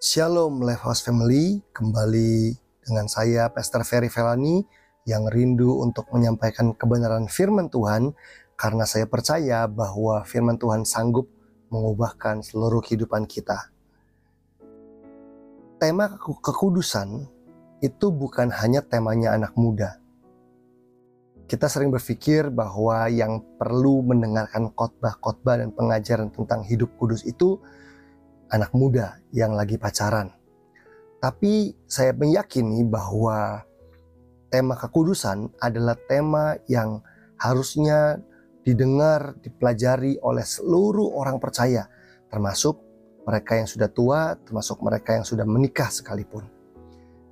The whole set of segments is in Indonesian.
Shalom House Family, kembali dengan saya Pastor Ferry Felani yang rindu untuk menyampaikan kebenaran firman Tuhan karena saya percaya bahwa firman Tuhan sanggup mengubahkan seluruh kehidupan kita. Tema kekudusan itu bukan hanya temanya anak muda. Kita sering berpikir bahwa yang perlu mendengarkan khotbah-khotbah dan pengajaran tentang hidup kudus itu anak muda yang lagi pacaran. Tapi saya meyakini bahwa tema kekudusan adalah tema yang harusnya didengar, dipelajari oleh seluruh orang percaya, termasuk mereka yang sudah tua, termasuk mereka yang sudah menikah sekalipun.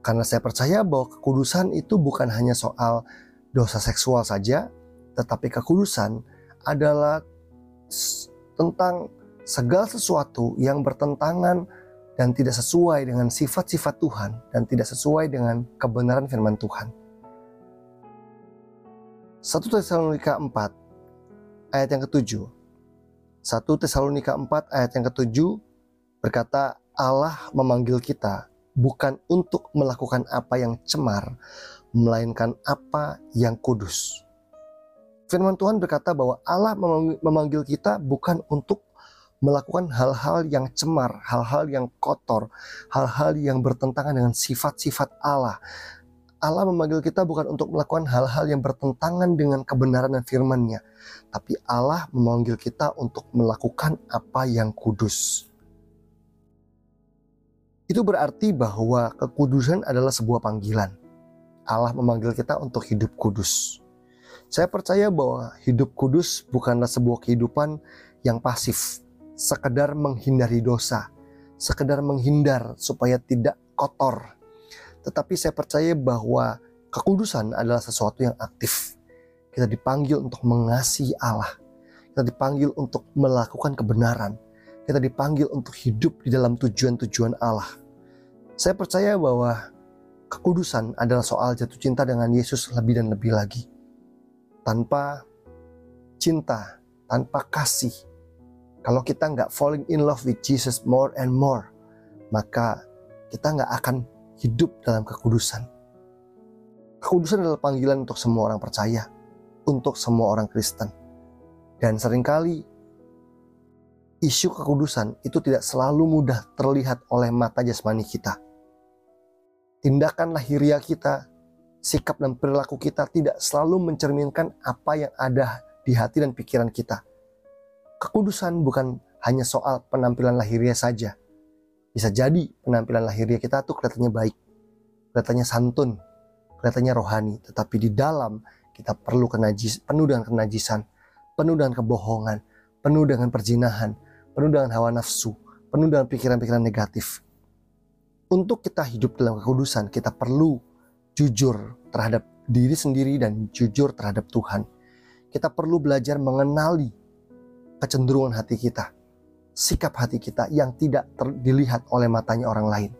Karena saya percaya bahwa kekudusan itu bukan hanya soal dosa seksual saja, tetapi kekudusan adalah tentang segala sesuatu yang bertentangan dan tidak sesuai dengan sifat-sifat Tuhan dan tidak sesuai dengan kebenaran firman Tuhan. 1 Tesalonika 4 ayat yang ketujuh. 1 Tesalonika 4 ayat yang ketujuh berkata Allah memanggil kita bukan untuk melakukan apa yang cemar, melainkan apa yang kudus. Firman Tuhan berkata bahwa Allah memanggil kita bukan untuk melakukan hal-hal yang cemar, hal-hal yang kotor, hal-hal yang bertentangan dengan sifat-sifat Allah. Allah memanggil kita bukan untuk melakukan hal-hal yang bertentangan dengan kebenaran dan firman-Nya, tapi Allah memanggil kita untuk melakukan apa yang kudus. Itu berarti bahwa kekudusan adalah sebuah panggilan. Allah memanggil kita untuk hidup kudus. Saya percaya bahwa hidup kudus bukanlah sebuah kehidupan yang pasif, sekedar menghindari dosa, sekedar menghindar supaya tidak kotor. Tetapi saya percaya bahwa kekudusan adalah sesuatu yang aktif. Kita dipanggil untuk mengasihi Allah. Kita dipanggil untuk melakukan kebenaran. Kita dipanggil untuk hidup di dalam tujuan-tujuan Allah. Saya percaya bahwa kekudusan adalah soal jatuh cinta dengan Yesus lebih dan lebih lagi. Tanpa cinta, tanpa kasih, kalau kita nggak falling in love with Jesus more and more, maka kita nggak akan hidup dalam kekudusan. Kekudusan adalah panggilan untuk semua orang percaya, untuk semua orang Kristen. Dan sering kali isu kekudusan itu tidak selalu mudah terlihat oleh mata jasmani kita. Tindakan lahiriah kita, sikap dan perilaku kita tidak selalu mencerminkan apa yang ada di hati dan pikiran kita. Kekudusan bukan hanya soal penampilan lahiriah saja. Bisa jadi penampilan lahiriah kita tuh kelihatannya baik, kelihatannya santun, kelihatannya rohani, tetapi di dalam kita perlu kenajis, penuh dengan kenajisan, penuh dengan kebohongan, penuh dengan perjinahan, penuh dengan hawa nafsu, penuh dengan pikiran-pikiran negatif. Untuk kita hidup dalam kekudusan, kita perlu jujur terhadap diri sendiri dan jujur terhadap Tuhan. Kita perlu belajar mengenali kecenderungan hati kita, sikap hati kita yang tidak dilihat oleh matanya orang lain.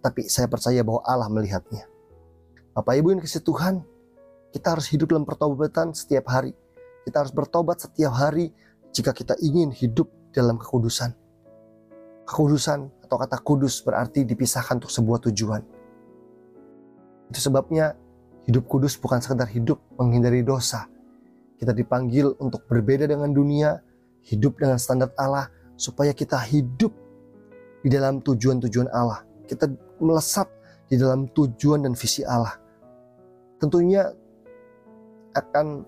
Tetapi saya percaya bahwa Allah melihatnya. Bapak Ibu yang kasih Tuhan, kita harus hidup dalam pertobatan setiap hari. Kita harus bertobat setiap hari jika kita ingin hidup dalam kekudusan. Kekudusan atau kata kudus berarti dipisahkan untuk sebuah tujuan. Itu sebabnya hidup kudus bukan sekedar hidup menghindari dosa. Kita dipanggil untuk berbeda dengan dunia, hidup dengan standar Allah supaya kita hidup di dalam tujuan-tujuan Allah. Kita melesat di dalam tujuan dan visi Allah. Tentunya akan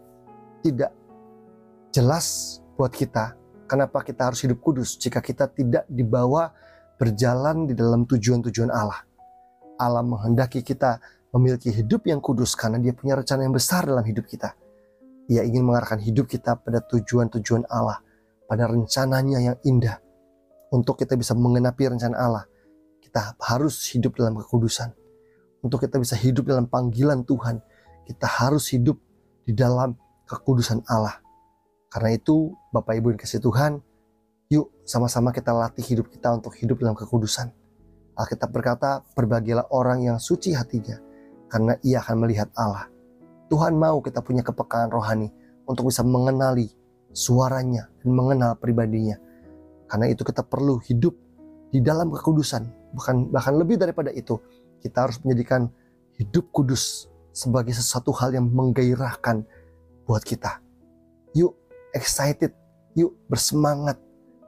tidak jelas buat kita kenapa kita harus hidup kudus jika kita tidak dibawa berjalan di dalam tujuan-tujuan Allah. Allah menghendaki kita memiliki hidup yang kudus karena dia punya rencana yang besar dalam hidup kita. Ia ingin mengarahkan hidup kita pada tujuan-tujuan Allah pada rencananya yang indah. Untuk kita bisa mengenapi rencana Allah, kita harus hidup dalam kekudusan. Untuk kita bisa hidup dalam panggilan Tuhan, kita harus hidup di dalam kekudusan Allah. Karena itu, Bapak Ibu yang kasih Tuhan, yuk sama-sama kita latih hidup kita untuk hidup dalam kekudusan. Alkitab berkata, berbahagialah orang yang suci hatinya, karena ia akan melihat Allah. Tuhan mau kita punya kepekaan rohani untuk bisa mengenali suaranya dan mengenal pribadinya. Karena itu kita perlu hidup di dalam kekudusan bahkan bahkan lebih daripada itu, kita harus menjadikan hidup kudus sebagai sesuatu hal yang menggairahkan buat kita. Yuk excited, yuk bersemangat,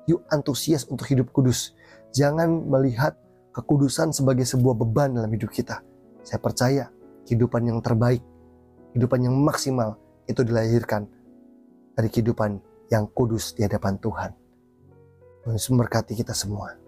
yuk antusias untuk hidup kudus. Jangan melihat kekudusan sebagai sebuah beban dalam hidup kita. Saya percaya kehidupan yang terbaik, kehidupan yang maksimal itu dilahirkan dari kehidupan yang kudus di hadapan Tuhan. Tuhan memberkati kita semua.